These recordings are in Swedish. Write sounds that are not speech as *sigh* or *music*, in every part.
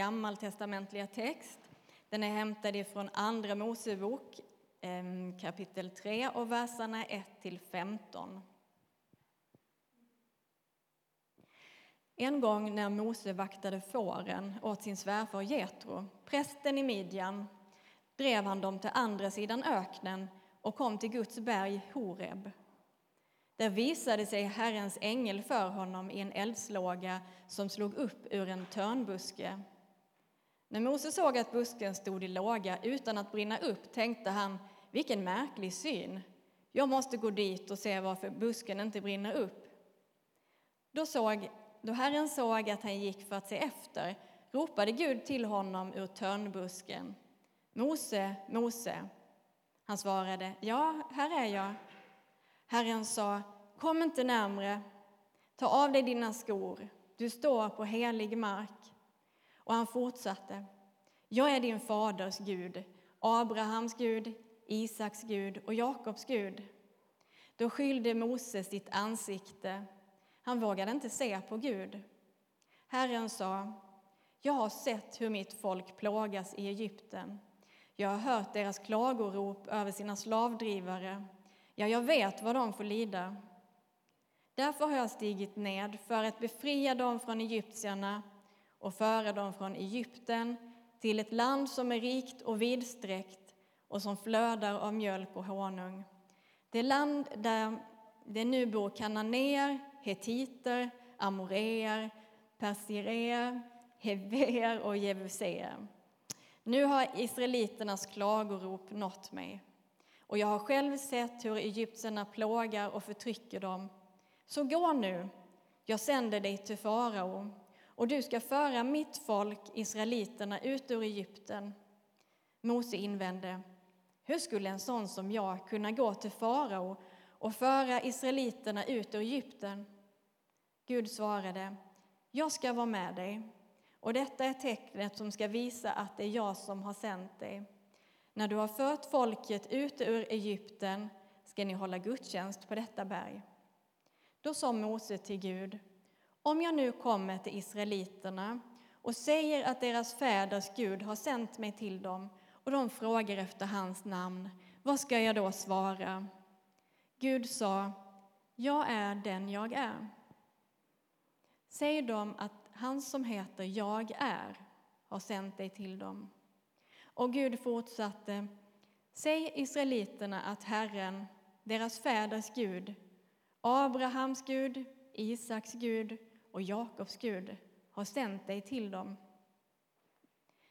gammaltestamentliga text. Den är hämtad ifrån Andra Mosebok kapitel 3 och verserna 1 till 15. En gång när Mose vaktade fåren åt sin svärfar Jetro, prästen i Midjan, drev han dem till andra sidan öknen och kom till Guds berg Horeb. Där visade sig Herrens ängel för honom i en eldslåga som slog upp ur en törnbuske. När Mose såg att busken stod i låga utan att brinna upp tänkte han, vilken märklig syn. Jag måste gå dit och se varför busken inte brinner upp. Då, såg, då Herren såg att han gick för att se efter ropade Gud till honom ur törnbusken. Mose, Mose. Han svarade, ja, här är jag. Herren sa, kom inte närmre, ta av dig dina skor, du står på helig mark. Och han fortsatte, jag är din faders Gud, Abrahams Gud, Isaks Gud och Jakobs Gud. Då skylde Mose sitt ansikte, han vågade inte se på Gud. Herren sa, jag har sett hur mitt folk plågas i Egypten. Jag har hört deras klagorop över sina slavdrivare Ja, jag vet vad de får lida. Därför har jag stigit ned för att befria dem från egyptierna och föra dem från Egypten till ett land som är rikt och vidsträckt och som flödar av mjölk och honung. Det land där det nu bor kananéer, hetiter, amoreer, persireer, heveer och jevuseer. Nu har israeliternas klagorop nått mig och jag har själv sett hur egyptierna plågar och förtrycker dem. Så gå nu, jag sänder dig till farao, och du ska föra mitt folk, israeliterna, ut ur Egypten. Mose invände, hur skulle en sån som jag kunna gå till farao och föra israeliterna ut ur Egypten? Gud svarade, jag ska vara med dig, och detta är tecknet som ska visa att det är jag som har sänt dig. När du har fört folket ut ur Egypten ska ni hålla gudstjänst på detta berg. Då sa Mose till Gud, om jag nu kommer till israeliterna och säger att deras fäders Gud har sänt mig till dem och de frågar efter hans namn, vad ska jag då svara? Gud sa, jag är den jag är. Säg dem att han som heter Jag är har sänt dig till dem. Och Gud fortsatte, säg israeliterna att Herren, deras fäders Gud, Abrahams Gud, Isaks Gud och Jakobs Gud har sänt dig till dem.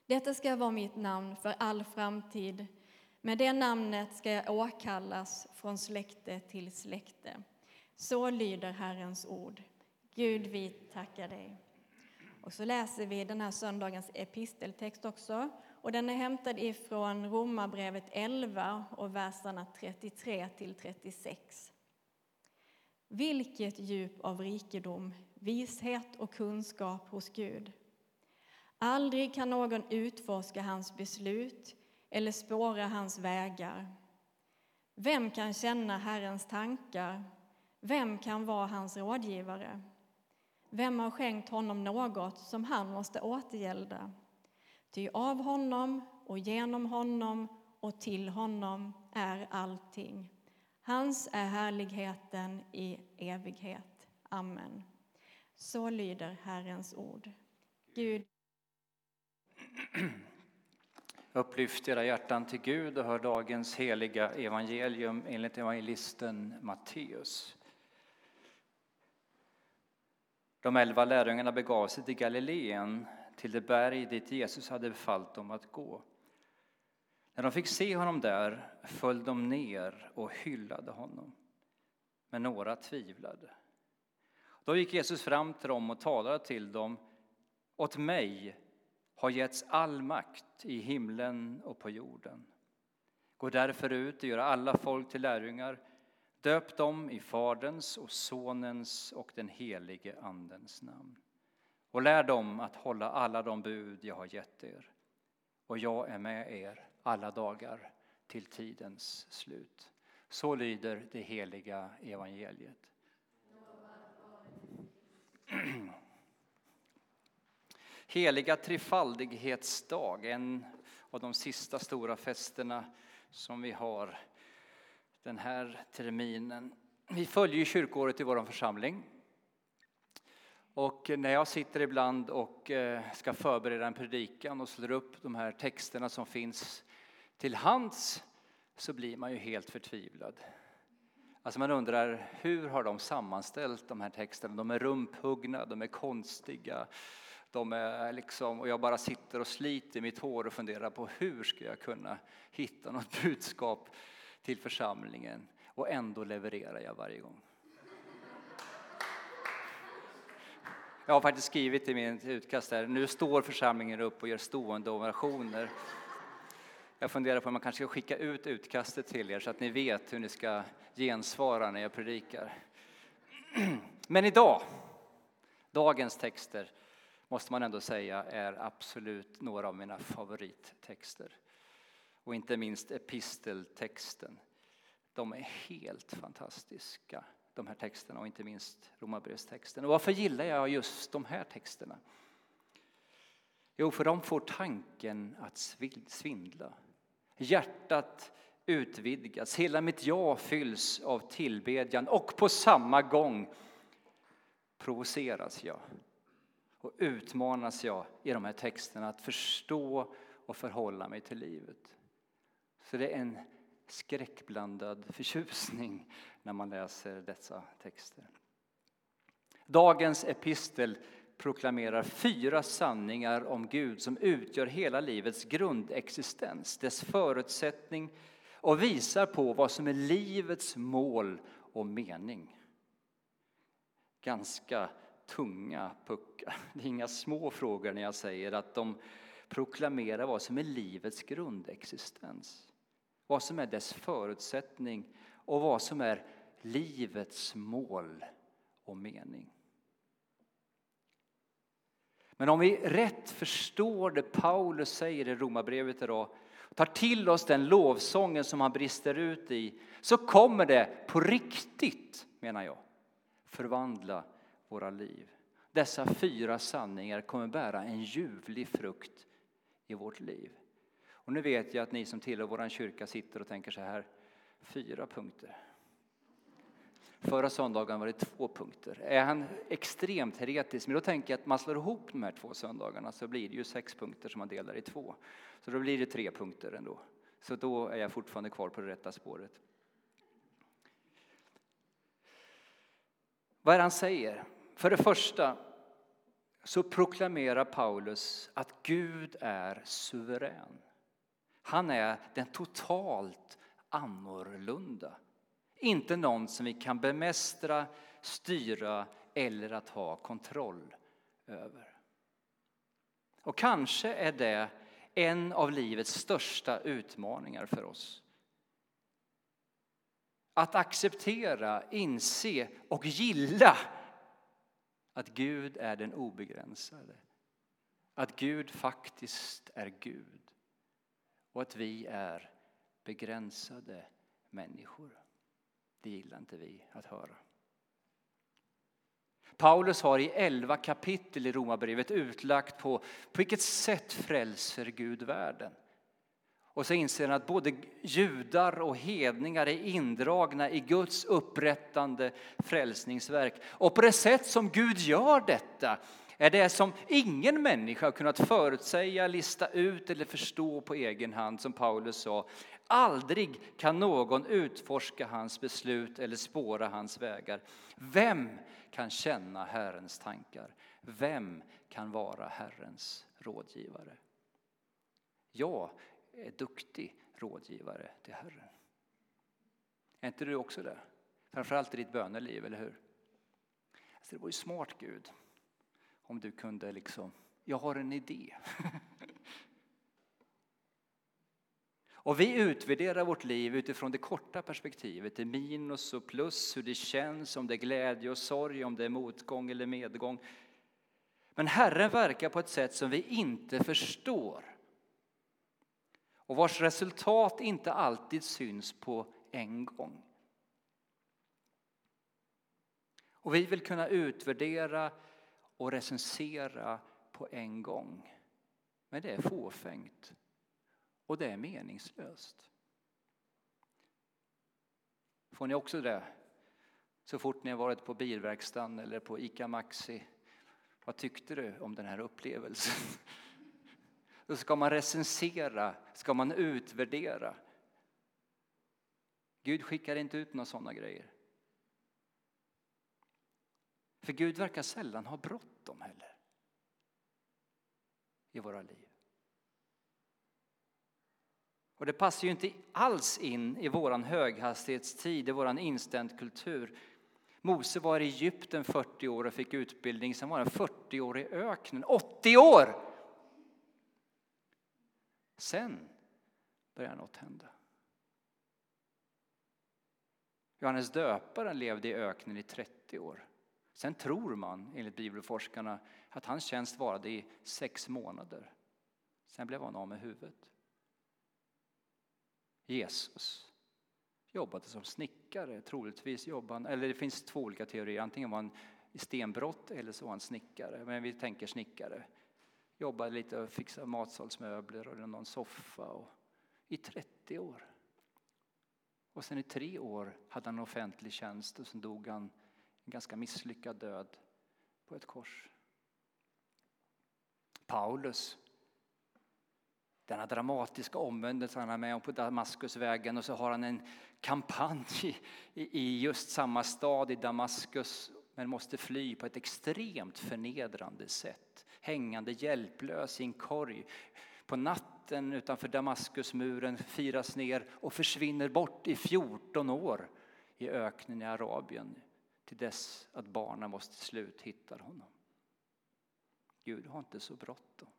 Detta ska vara mitt namn för all framtid. Med det namnet ska jag åkallas från släkte till släkte. Så lyder Herrens ord. Gud, vi tackar dig. Och så läser vi den här söndagens episteltext också och den är hämtad ifrån Romarbrevet 11 och verserna 33 till 36. Vilket djup av rikedom, vishet och kunskap hos Gud. Aldrig kan någon utforska hans beslut eller spåra hans vägar. Vem kan känna Herrens tankar? Vem kan vara hans rådgivare? Vem har skänkt honom något som han måste återgälda? Ty av honom och genom honom och till honom är allting. Hans är härligheten i evighet. Amen. Så lyder Herrens ord. Gud *clears throat* Upplyft era hjärtan till Gud och hör dagens heliga evangelium enligt evangelisten Matteus. De elva lärjungarna begav sig till Galileen till det berg dit Jesus hade befallt dem att gå. När de fick se honom där föll de ner och hyllade honom. Men några tvivlade. Då gick Jesus fram till dem och talade till dem. Åt mig har getts all makt i himlen och på jorden. Gå därför ut och gör alla folk till lärjungar. Döp dem i Faderns och Sonens och den helige Andens namn och lär dem att hålla alla de bud jag har gett er. Och jag är med er alla dagar till tidens slut. Så lyder det heliga evangeliet. *clears throat* Heliga trefaldighetsdag, en av de sista stora festerna som vi har den här terminen. Vi följer kyrkåret i vår församling. Och när jag sitter ibland och eh, ska förbereda en predikan och slår upp de här texterna som finns till hands så blir man ju helt förtvivlad. Alltså man undrar hur har de sammanställt de här texterna? De är rumphuggna, de är konstiga. De är liksom, och jag bara sitter och sliter mitt hår och funderar på hur ska jag kunna hitta något *laughs* budskap till församlingen och ändå levererar jag varje gång. Jag har faktiskt skrivit i min utkast här, nu står församlingen upp och gör stående ovationer. Jag funderar på om man kanske ska skicka ut utkastet till er så att ni vet hur ni ska gensvara när jag predikar. Men idag, dagens texter, måste man ändå säga är absolut några av mina favorittexter. Och inte minst episteltexten. De är helt fantastiska, de här texterna och inte minst Romarbrevstexten. Och varför gillar jag just de här texterna? Jo, för de får tanken att svindla. Hjärtat utvidgas, hela mitt jag fylls av tillbedjan och på samma gång provoceras jag och utmanas jag i de här texterna att förstå och förhålla mig till livet. Så det är en skräckblandad förtjusning när man läser dessa texter. Dagens epistel proklamerar fyra sanningar om Gud som utgör hela livets grundexistens, dess förutsättning och visar på vad som är livets mål och mening. Ganska tunga puckar. *laughs* Det är inga små frågor när jag säger att de proklamerar vad som är livets grundexistens. Vad som är dess förutsättning och vad som är livets mål och mening. Men om vi rätt förstår det Paulus säger i Romarbrevet idag tar till oss den lovsången som han brister ut i så kommer det på riktigt, menar jag, förvandla våra liv. Dessa fyra sanningar kommer bära en ljuvlig frukt i vårt liv. Och nu vet jag att ni som tillhör vår kyrka sitter och tänker så här, fyra punkter. Förra söndagen var det två punkter. Är han extremt heretisk, men då tänker jag att man slår ihop de här två söndagarna så blir det ju sex punkter som man delar i två. Så då blir det tre punkter ändå. Så då är jag fortfarande kvar på det rätta spåret. Vad är det han säger? För det första så proklamerar Paulus att Gud är suverän. Han är den totalt annorlunda. Inte någon som vi kan bemästra, styra eller att ha kontroll över. Och kanske är det en av livets största utmaningar för oss. Att acceptera, inse och gilla att Gud är den obegränsade. Att Gud faktiskt är Gud och att vi är begränsade människor. Det gillar inte vi att höra. Paulus har i elva kapitel i Romarbrevet utlagt på, på vilket sätt frälser Gud världen. Och så inser han att både judar och hedningar är indragna i Guds upprättande frälsningsverk. Och på det sätt som Gud gör detta är det som ingen människa har kunnat förutsäga, lista ut eller förstå på egen hand, som Paulus sa. Aldrig kan någon utforska hans beslut eller spåra hans vägar. Vem kan känna Herrens tankar? Vem kan vara Herrens rådgivare? Jag är duktig rådgivare till Herren. Är inte du också det? Framförallt i ditt böneliv, eller hur? Alltså det vore smart, Gud, om du kunde liksom, jag har en idé. *laughs* Och vi utvärderar vårt liv utifrån det korta perspektivet, det minus och plus, hur det känns, om det är glädje och sorg, om det är motgång eller medgång. Men Herren verkar på ett sätt som vi inte förstår och vars resultat inte alltid syns på en gång. Och vi vill kunna utvärdera och recensera på en gång. Men det är fåfängt och det är meningslöst. Får ni också det? Så fort ni har varit på bilverkstaden eller på ICA Maxi. Vad tyckte du om den här upplevelsen? *laughs* Då ska man recensera, ska man utvärdera. Gud skickar inte ut några sådana grejer. För Gud verkar sällan ha bråttom heller i våra liv. Och det passar ju inte alls in i vår höghastighetstid, i vår instant-kultur. Mose var i Egypten 40 år och fick utbildning, sen var han 40 år i öknen, 80 år! Sen började något hända. Johannes döparen levde i öknen i 30 år. Sen tror man, enligt bibelforskarna, att hans tjänst varade i sex månader. Sen blev han av med huvudet. Jesus jobbade som snickare, troligtvis jobbade eller det finns två olika teorier, antingen var han i stenbrott eller så var han snickare, men vi tänker snickare. Jobbade lite och fixade matsalsmöbler och någon soffa och, i 30 år. Och sen i tre år hade han offentlig tjänst och sen dog han en ganska misslyckad död på ett kors. Paulus, denna dramatiska omvändelse han är med om på Damaskusvägen och så har han en kampanj i just samma stad i Damaskus men måste fly på ett extremt förnedrande sätt. Hängande hjälplös i en korg. På natten utanför Damaskusmuren firas ner och försvinner bort i 14 år i öknen i Arabien till dess att barnen måste till slut hittar honom. Gud har inte så bråttom.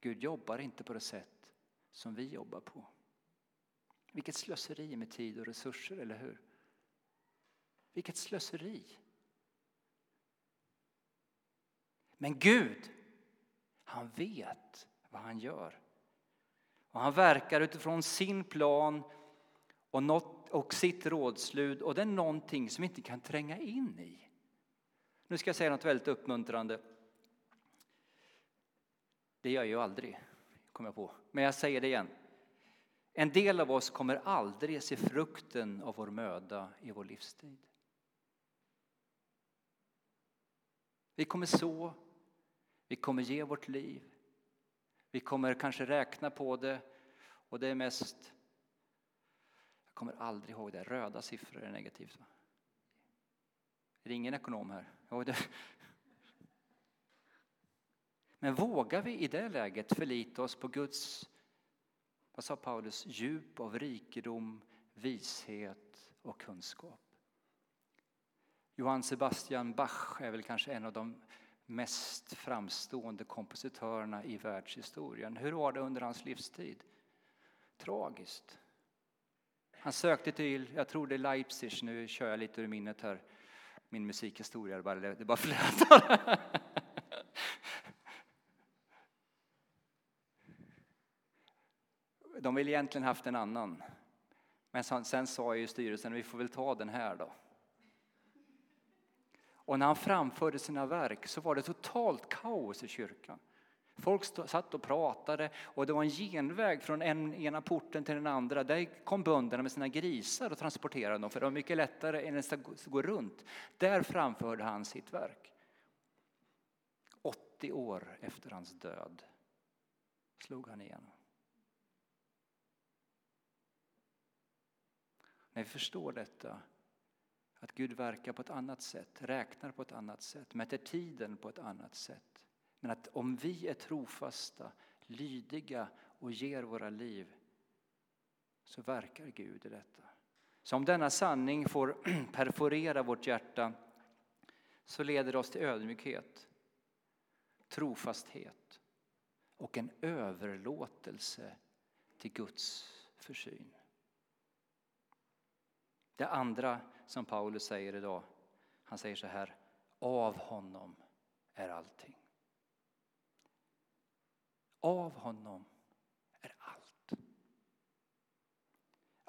Gud jobbar inte på det sätt som vi jobbar på. Vilket slöseri med tid och resurser, eller hur? Vilket slöseri! Men Gud, han vet vad han gör. Och han verkar utifrån sin plan och, något, och sitt rådslut och det är någonting som vi inte kan tränga in i. Nu ska jag säga något väldigt uppmuntrande. Det gör jag ju aldrig, kom jag på. Men jag säger det igen. En del av oss kommer aldrig se frukten av vår möda i vår livstid. Vi kommer så, vi kommer ge vårt liv, vi kommer kanske räkna på det och det är mest jag kommer aldrig ihåg det, röda siffror är negativt. Va? Är det ingen ekonom här? Men vågar vi i det läget förlita oss på Guds, vad sa Paulus, djup av rikedom, vishet och kunskap? Johann Sebastian Bach är väl kanske en av de mest framstående kompositörerna i världshistorien. Hur var det under hans livstid? Tragiskt. Han sökte till, jag tror det är Leipzig, nu kör jag lite ur minnet här, min musikhistoria, det bara flätar. *laughs* De ville egentligen haft en annan. Men sen sa ju styrelsen, vi får väl ta den här då. Och när han framförde sina verk så var det totalt kaos i kyrkan. Folk satt och pratade och det var en genväg från en, ena porten till den andra. Där kom bönderna med sina grisar och transporterade dem för det var mycket lättare än att gå runt. Där framförde han sitt verk. 80 år efter hans död slog han igenom. När vi förstår detta, att Gud verkar på ett annat sätt, räknar på ett annat sätt, mäter tiden på ett annat sätt. Men att om vi är trofasta, lydiga och ger våra liv så verkar Gud i detta. Så om denna sanning får *clears throat* perforera vårt hjärta så leder det oss till ödmjukhet, trofasthet och en överlåtelse till Guds försyn. Det andra som Paulus säger idag, han säger så här, av honom är allting. Av honom är allt.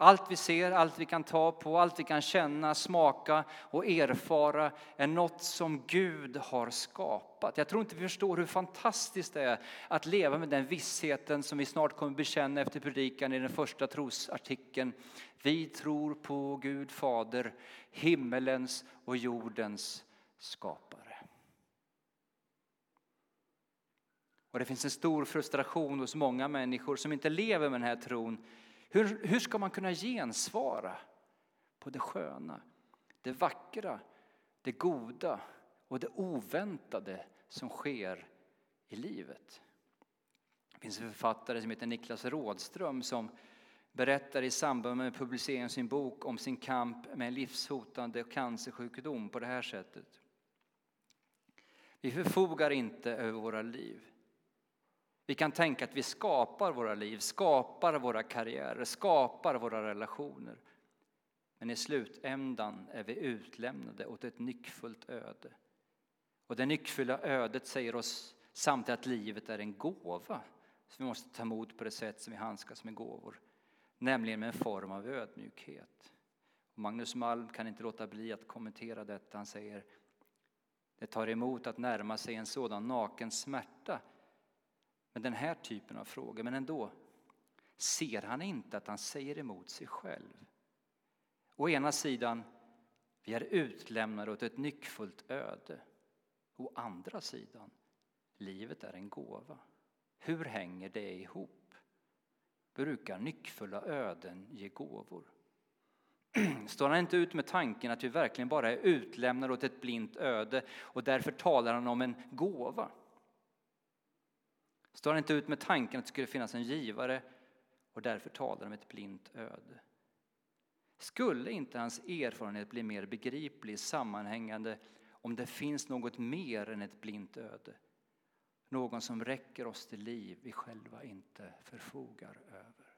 Allt vi ser, allt vi kan ta på, allt vi kan känna, smaka och erfara är något som Gud har skapat. Jag tror inte vi förstår hur fantastiskt det är att leva med den vissheten som vi snart kommer bekänna efter predikan i den första trosartikeln. Vi tror på Gud Fader, himmelens och jordens skapare. Och det finns en stor frustration hos många människor som inte lever med den här tron hur, hur ska man kunna gensvara på det sköna, det vackra, det goda och det oväntade som sker i livet? Det finns en författare som heter Niklas Rådström som berättar i samband med publiceringen av sin bok om sin kamp med en livshotande cancersjukdom på det här sättet. Vi förfogar inte över våra liv. Vi kan tänka att vi skapar våra liv, skapar våra karriärer, skapar våra relationer. Men i slutändan är vi utlämnade åt ett nyckfullt öde. Och det nyckfulla ödet säger oss samtidigt att livet är en gåva som vi måste ta emot på det sätt som vi handskas med gåvor, nämligen med en form av ödmjukhet. Och Magnus Malm kan inte låta bli att kommentera detta. Han säger det tar emot att närma sig en sådan naken smärta med den här typen av frågor. Men ändå, ser han inte att han säger emot sig själv? Å ena sidan, vi är utlämnade åt ett nyckfullt öde. Å andra sidan, livet är en gåva. Hur hänger det ihop? Brukar nyckfulla öden ge gåvor? *clears throat* Står han inte ut med tanken att vi verkligen bara är utlämnade åt ett blint öde och därför talar han om en gåva? Står han inte ut med tanken att det skulle finnas en givare och därför talar om ett blint öde. Skulle inte hans erfarenhet bli mer begriplig, sammanhängande om det finns något mer än ett blint öde? Någon som räcker oss till liv vi själva inte förfogar över.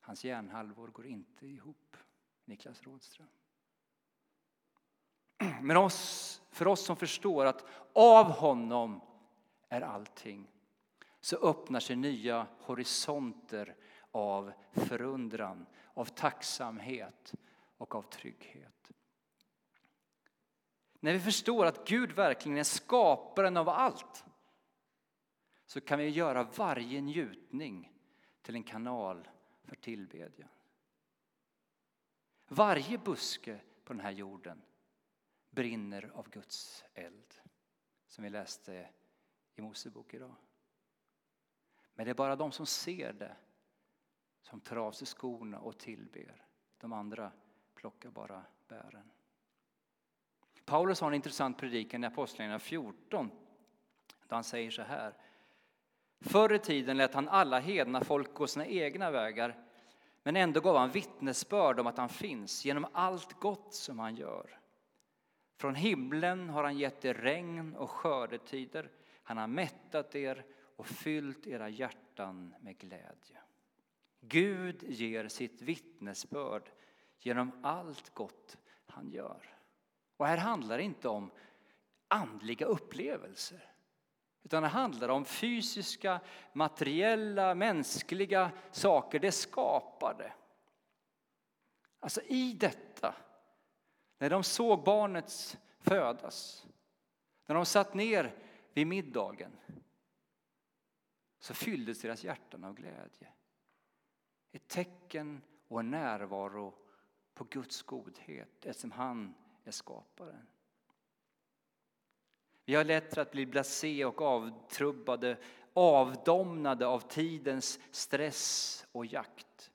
Hans hjärnhalvor går inte ihop, Niklas Rådström. Men oss, för oss som förstår att av honom är allting så öppnar sig nya horisonter av förundran, av tacksamhet och av trygghet. När vi förstår att Gud verkligen är skaparen av allt så kan vi göra varje njutning till en kanal för tillbedjan. Varje buske på den här jorden brinner av Guds eld, som vi läste i Mosebok idag. Men det är bara de som ser det som tar av sig skorna och tillber. De andra plockar bara bären. Paulus har en intressant predikan i Apostlagärningarna 14 där han säger så här. Förr i tiden lät han alla hedna folk gå sina egna vägar men ändå gav han vittnesbörd om att han finns genom allt gott som han gör. Från himlen har han gett er regn och skördetider han har mättat er och fyllt era hjärtan med glädje. Gud ger sitt vittnesbörd genom allt gott han gör. Och här handlar det inte om andliga upplevelser. Utan det handlar om fysiska, materiella, mänskliga saker. Det skapade. Alltså i detta, när de såg barnet födas, när de satt ner vid middagen så fylldes deras hjärtan av glädje. Ett tecken och en närvaro på Guds godhet eftersom han är skaparen. Vi har lätt att bli blasé och avtrubbade, avdomnade av tidens stress och jakt.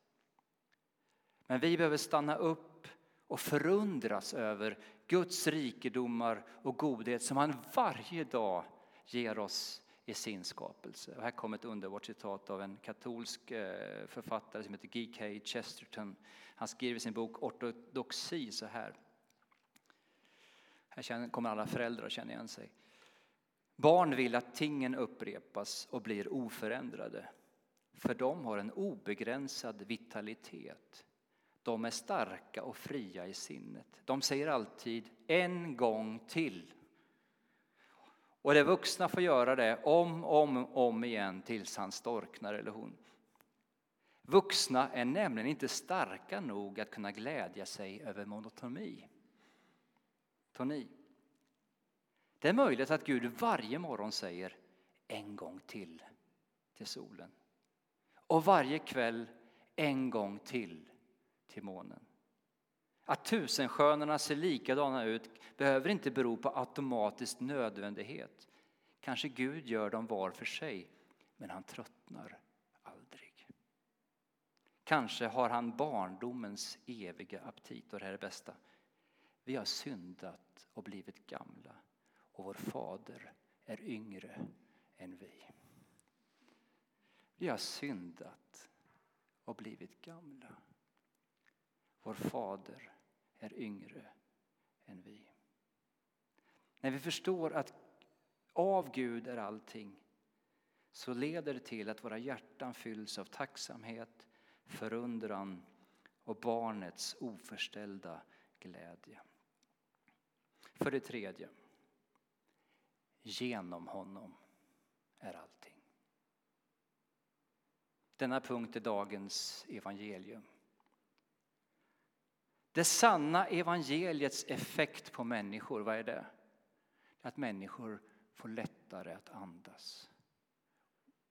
Men vi behöver stanna upp och förundras över Guds rikedomar och godhet som han varje dag ger oss i sin skapelse. Och här kommer ett underbart citat av en katolsk eh, författare som heter G.K. Chesterton. Han skriver i sin bok Ortodoxi så här. Här kommer alla föräldrar att känna igen sig. Barn vill att tingen upprepas och blir oförändrade. För de har en obegränsad vitalitet. De är starka och fria i sinnet. De säger alltid en gång till. Och de vuxna får göra det om och om, om igen tills han storknar eller hon. Vuxna är nämligen inte starka nog att kunna glädja sig över monotoni. Toni. Det är möjligt att Gud varje morgon säger en gång till till solen och varje kväll en gång till till månen. Att tusenskönorna ser likadana ut behöver inte bero på automatisk nödvändighet. Kanske Gud gör dem var för sig, men han tröttnar aldrig. Kanske har han barndomens eviga aptit, och det här är det bästa. Vi har syndat och blivit gamla och vår fader är yngre än vi. Vi har syndat och blivit gamla. Vår fader är yngre än vi. När vi förstår att av Gud är allting så leder det till att våra hjärtan fylls av tacksamhet, förundran och barnets oförställda glädje. För det tredje, genom honom är allting. Denna punkt är dagens evangelium. Det sanna evangeliets effekt på människor, vad är det? Att människor får lättare att andas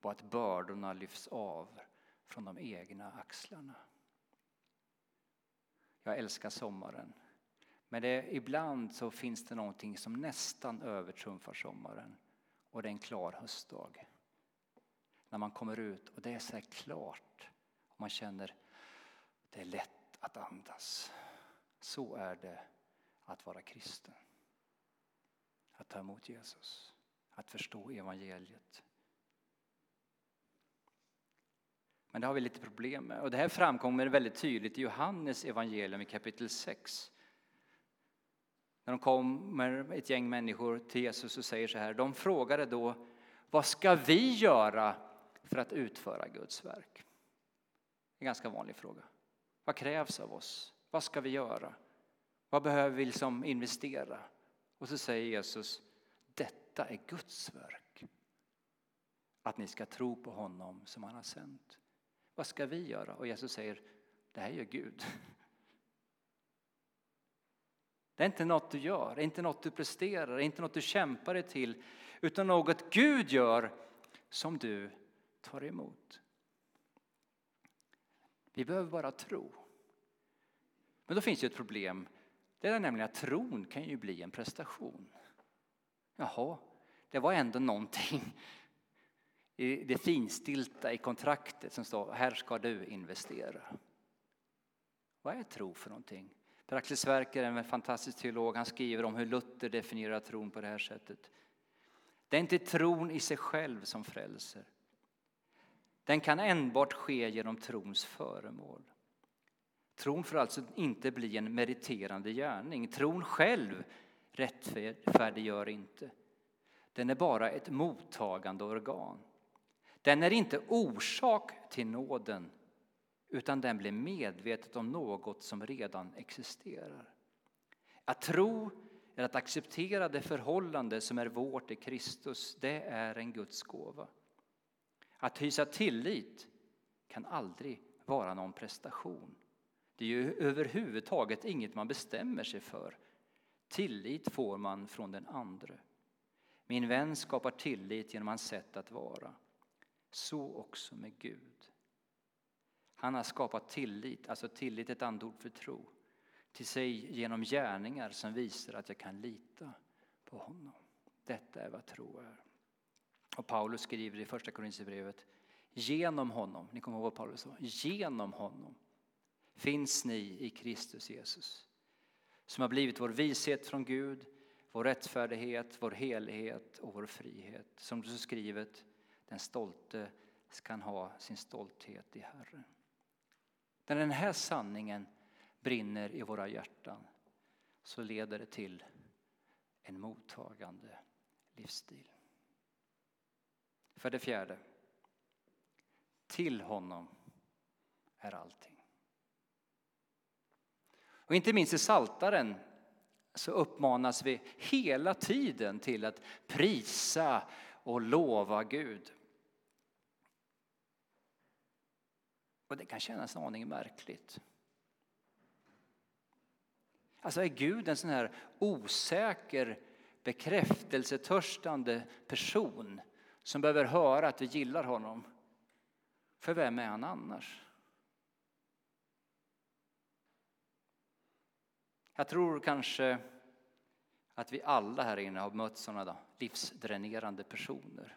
och att bördorna lyfts av från de egna axlarna. Jag älskar sommaren. Men det, ibland så finns det någonting som nästan övertrumfar sommaren och det är en klar höstdag. När man kommer ut och det är så här klart och man känner det är lätt att andas. Så är det att vara kristen. Att ta emot Jesus, att förstå evangeliet. Men det har vi lite problem med. Och det här framkommer väldigt tydligt i Johannes evangelium i kapitel 6. När de kommer ett gäng människor till Jesus och säger så här. De frågade då, vad ska vi göra för att utföra Guds verk? En ganska vanlig fråga. Vad krävs av oss? Vad ska vi göra? Vad behöver vi liksom investera? Och så säger Jesus, detta är Guds verk. Att ni ska tro på honom som han har sänt. Vad ska vi göra? Och Jesus säger, det här gör Gud. Det är inte något du gör, det är inte något du presterar, det är inte något du kämpar dig till, utan något Gud gör som du tar emot. Vi behöver bara tro. Men då finns det ett problem. Det är nämligen att tron kan ju bli en prestation. Jaha, det var ändå någonting i det finstilta i kontraktet som står här ska du investera. Vad är tro för någonting? Per-Axel Sverker, en fantastisk teolog, han skriver om hur Luther definierar tron på det här sättet. Det är inte tron i sig själv som frälser. Den kan enbart ske genom trons föremål. Tron får alltså inte bli en meriterande gärning. Tron själv rättfärdiggör inte. Den är bara ett mottagande organ. Den är inte orsak till nåden utan den blir medvetet om något som redan existerar. Att tro är att acceptera det förhållande som är vårt i Kristus. Det är en Guds gåva. Att hysa tillit kan aldrig vara någon prestation. Det är ju överhuvudtaget inget man bestämmer sig för. Tillit får man från den andre. Min vän skapar tillit genom hans sätt att vara. Så också med Gud. Han har skapat tillit, alltså tillit ett andord för tro, till sig genom gärningar som visar att jag kan lita på honom. Detta är vad tro är. Och Paulus skriver i första Korinthierbrevet, genom honom, ni kommer ihåg vad Paulus sa, genom honom finns ni i Kristus Jesus som har blivit vår vishet från Gud, vår rättfärdighet, vår helighet och vår frihet. Som du skrivet, den stolte kan ha sin stolthet i Herren. När den här sanningen brinner i våra hjärtan så leder det till en mottagande livsstil. För det fjärde, till honom är allting. Och inte minst i Saltaren så uppmanas vi hela tiden till att prisa och lova Gud. Och det kan kännas en aning märkligt. Alltså är Gud en sån här osäker, bekräftelsetörstande person som behöver höra att vi gillar honom? För vem är han annars? Jag tror kanske att vi alla här inne har mött sådana livsdränerande personer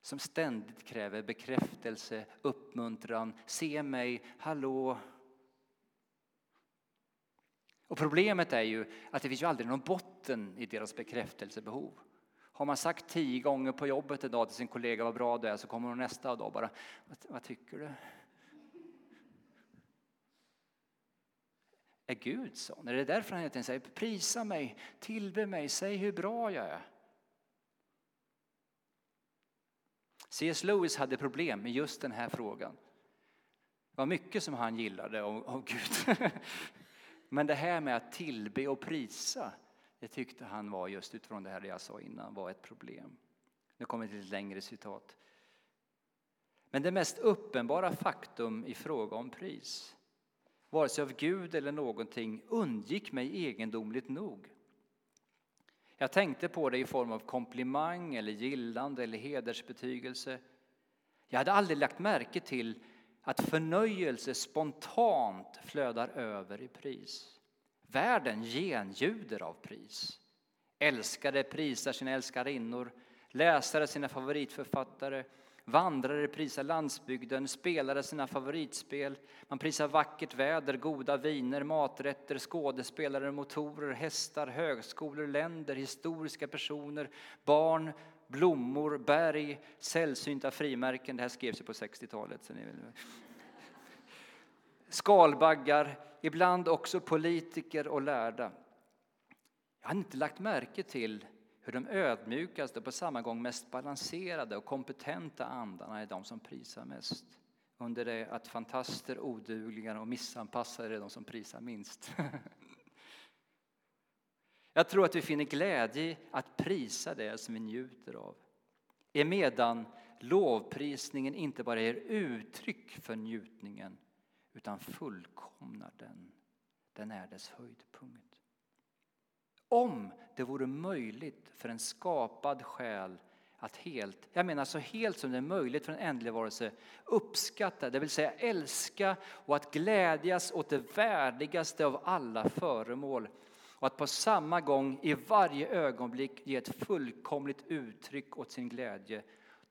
som ständigt kräver bekräftelse, uppmuntran, se mig, hallå. Och problemet är ju att det finns ju aldrig någon botten i deras bekräftelsebehov. Har man sagt tio gånger på jobbet idag till sin kollega vad bra du är så kommer hon nästa dag bara, vad, vad tycker du? Är Gud sån? Är det därför han hela säger prisa mig, tillbe mig, säg hur bra jag är? C.S. Lewis hade problem med just den här frågan. Det var mycket som han gillade av, Gud. *laughs* Men det här med att tillbe och prisa, det tyckte han var just utifrån det här jag sa innan, var ett problem. Nu kommer ett längre citat. Men det mest uppenbara faktum i fråga om pris, vare sig av Gud eller någonting, undgick mig egendomligt nog. Jag tänkte på det i form av komplimang eller gillande eller hedersbetygelse. Jag hade aldrig lagt märke till att förnöjelse spontant flödar över i pris. Världen genljuder av pris. Älskare prisar sina älskarinnor, läsare sina favoritförfattare, Vandrare prisar landsbygden, spelare sina favoritspel. Man prisar vackert väder, goda viner, maträtter, skådespelare, motorer, hästar, högskolor, länder, historiska personer, barn, blommor, berg, sällsynta frimärken. Det här skrevs ju på 60-talet. Skalbaggar, ibland också politiker och lärda. Jag har inte lagt märke till hur de ödmjukaste och på samma gång mest balanserade och kompetenta andarna är de som prisar mest. Under det att fantaster, odugliga och missanpassade är de som prisar minst. *laughs* Jag tror att vi finner glädje i att prisa det som vi njuter av. Emedan lovprisningen inte bara ger uttryck för njutningen utan fullkomnar den. Den är dess höjdpunkt. Om det vore möjligt för en skapad själ att helt, jag menar så helt som det är möjligt för en ändlig varelse, uppskatta, det vill säga älska och att glädjas åt det värdigaste av alla föremål och att på samma gång i varje ögonblick ge ett fullkomligt uttryck åt sin glädje,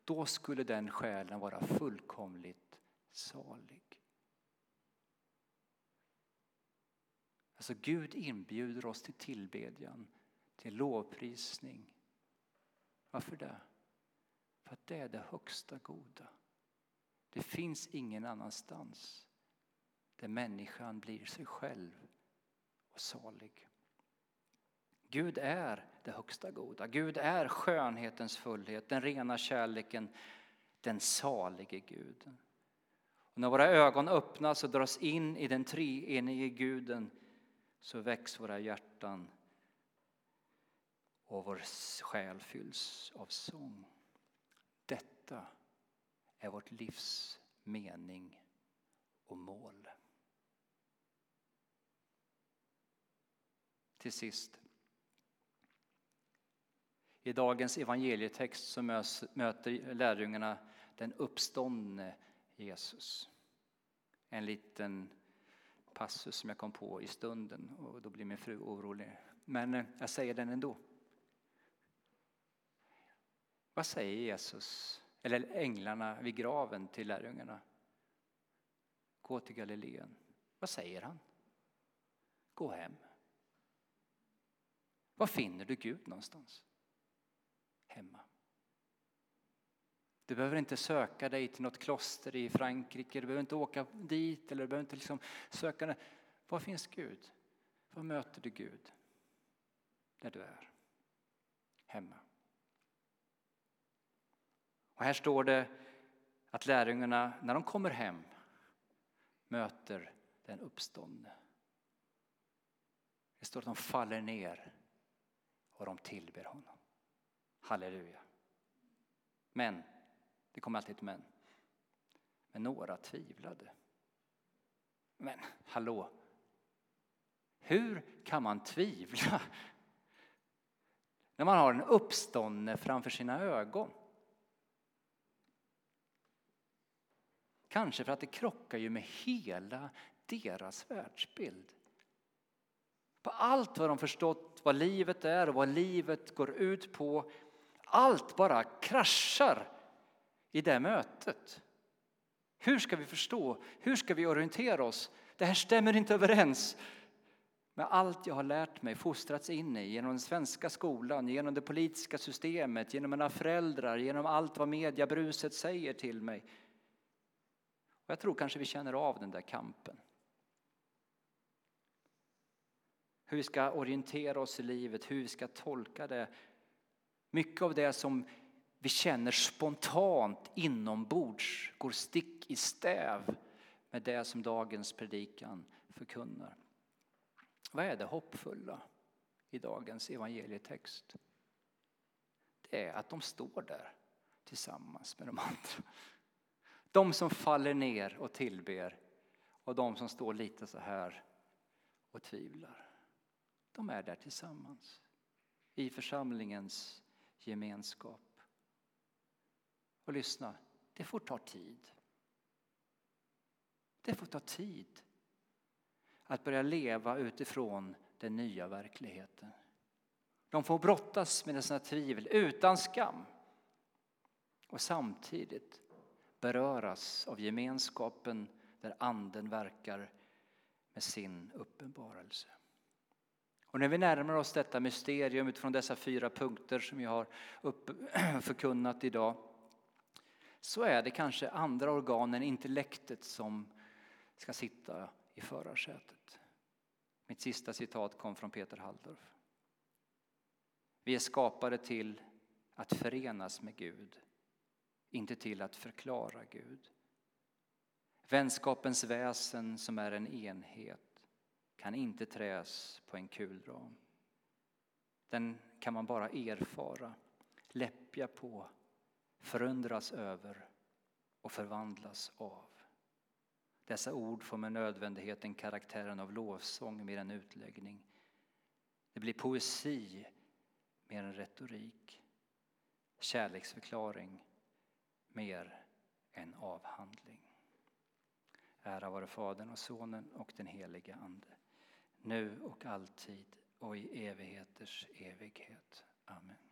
då skulle den själen vara fullkomligt salig. Alltså Gud inbjuder oss till tillbedjan, till lovprisning. Varför det? För att det är det högsta goda. Det finns ingen annanstans där människan blir sig själv och salig. Gud är det högsta goda. Gud är skönhetens fullhet, den rena kärleken, den salige Guden. Och när våra ögon öppnas och dras in i den treenige Guden så väcks våra hjärtan och vår själ fylls av sång. Detta är vårt livs mening och mål. Till sist. I dagens evangelietext så möter lärjungarna den uppståndne Jesus. En liten passus som jag kom på i stunden och då blir min fru orolig. Men eh, jag säger den ändå. Vad säger Jesus, eller änglarna vid graven till lärjungarna? Gå till Galileen. Vad säger han? Gå hem. Var finner du Gud någonstans? Hemma. Du behöver inte söka dig till något kloster i Frankrike, du behöver inte åka dit eller du behöver inte liksom söka. Det. Var finns Gud? Var möter du Gud? Där du är. Hemma. Och här står det att lärjungarna, när de kommer hem, möter den uppståndne. Det står att de faller ner och de tillber honom. Halleluja. Men det kommer alltid ett men. Men några tvivlade. Men hallå! Hur kan man tvivla när man har en uppståndne framför sina ögon? Kanske för att det krockar ju med hela deras världsbild. På allt vad de förstått vad livet är och vad livet går ut på. Allt bara kraschar i det mötet. Hur ska vi förstå? Hur ska vi orientera oss? Det här stämmer inte överens med allt jag har lärt mig, fostrats in i genom den svenska skolan, genom det politiska systemet, genom mina föräldrar, genom allt vad mediebruset säger till mig. Och jag tror kanske vi känner av den där kampen. Hur vi ska orientera oss i livet, hur vi ska tolka det. Mycket av det som vi känner spontant inombords går stick i stäv med det som dagens predikan förkunnar. Vad är det hoppfulla i dagens evangelietext? Det är att de står där tillsammans med de andra. De som faller ner och tillber och de som står lite så här och tvivlar. De är där tillsammans i församlingens gemenskap. Och lyssna, det får ta tid. Det får ta tid att börja leva utifrån den nya verkligheten. De får brottas med sina tvivel utan skam och samtidigt beröras av gemenskapen där Anden verkar med sin uppenbarelse. Och när vi närmar oss detta mysterium utifrån dessa fyra punkter som jag har upp, *clears throat* förkunnat idag så är det kanske andra organ än intellektet som ska sitta i förarsätet. Mitt sista citat kom från Peter Halldorf. Vi är skapade till att förenas med Gud, inte till att förklara Gud. Vänskapens väsen som är en enhet kan inte träs på en kulram. Den kan man bara erfara, läppja på, förundras över och förvandlas av. Dessa ord får med nödvändigheten karaktären av lovsång mer än utläggning. Det blir poesi mer än retorik, kärleksförklaring mer än avhandling. Ära vare Fadern och Sonen och den helige Ande, nu och alltid och i evigheters evighet. Amen.